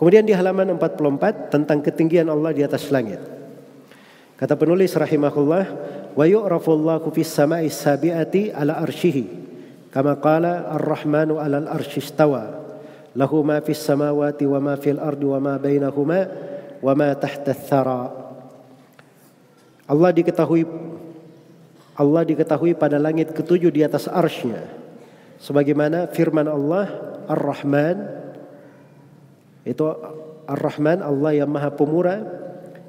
Kemudian di halaman 44 tentang ketinggian Allah di atas langit. Kata penulis rahimahullah, wa yu'rafu Allahu fis sama'i sabi'ati ala arsyihi kama qala ar-rahmanu 'alal arsy istawa. Lahu ma fis samawati wa ma fil ardi wa ma bainahuma wa ma tahta thara Allah diketahui Allah diketahui pada langit ketujuh di atas arsy-Nya. Sebagaimana firman Allah Ar-Rahman itu Ar-Rahman Allah yang Maha Pemurah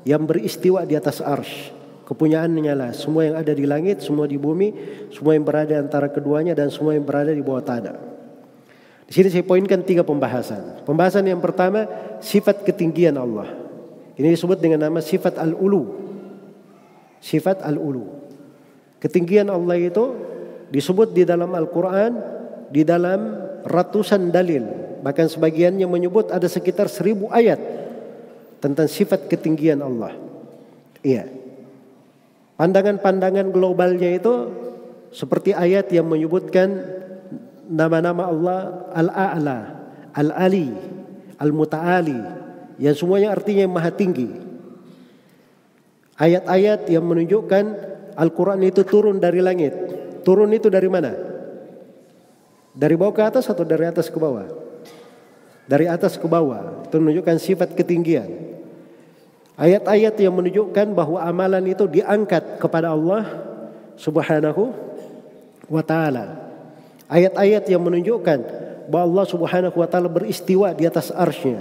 yang beristiwa di atas arsy kepunyaannya lah semua yang ada di langit semua di bumi semua yang berada antara keduanya dan semua yang berada di bawah tanah. Di sini saya poinkan tiga pembahasan. Pembahasan yang pertama sifat ketinggian Allah. Ini disebut dengan nama sifat al-ulu. Sifat al-ulu. Ketinggian Allah itu disebut di dalam Al-Quran di dalam ratusan dalil bahkan sebagiannya menyebut ada sekitar seribu ayat tentang sifat ketinggian Allah iya Pandangan-pandangan globalnya itu seperti ayat yang menyebutkan nama-nama Allah Al-A'la, Al-Ali, Al-Muta'ali yang semuanya artinya yang maha tinggi. Ayat-ayat yang menunjukkan Al-Quran itu turun dari langit. Turun itu dari mana? Dari bawah ke atas atau dari atas ke bawah? Dari atas ke bawah. Itu menunjukkan sifat ketinggian. Ayat-ayat yang menunjukkan bahwa amalan itu diangkat kepada Allah Subhanahu wa taala. Ayat-ayat yang menunjukkan bahwa Allah Subhanahu wa taala beristiwa di atas arsy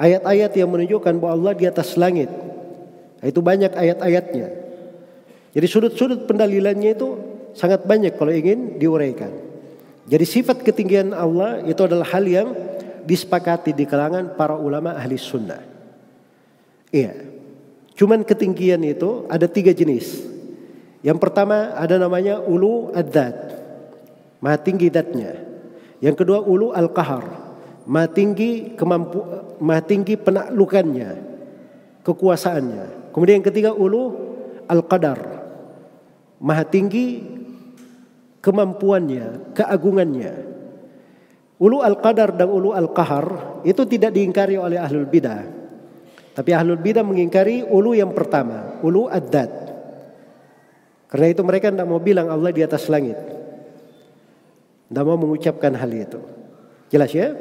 Ayat-ayat yang menunjukkan bahwa Allah di atas langit. Itu banyak ayat-ayatnya. Jadi sudut-sudut pendalilannya itu sangat banyak kalau ingin diuraikan. Jadi sifat ketinggian Allah itu adalah hal yang disepakati di kalangan para ulama ahli sunnah. Iya. Cuman ketinggian itu ada tiga jenis. Yang pertama ada namanya ulu ad-dat. Maha tinggi datnya. Yang kedua ulu al-qahar. Maha tinggi kemampu maha tinggi penaklukannya, kekuasaannya. Kemudian yang ketiga ulu al-qadar. Maha tinggi kemampuannya, keagungannya. Ulu al-qadar dan ulu al-qahar itu tidak diingkari oleh ahlul bidah. Tapi ahlul bidah mengingkari ulu yang pertama, ulu ad-dat. Karena itu mereka tidak mau bilang Allah di atas langit. Tidak mau mengucapkan hal itu. Jelas ya?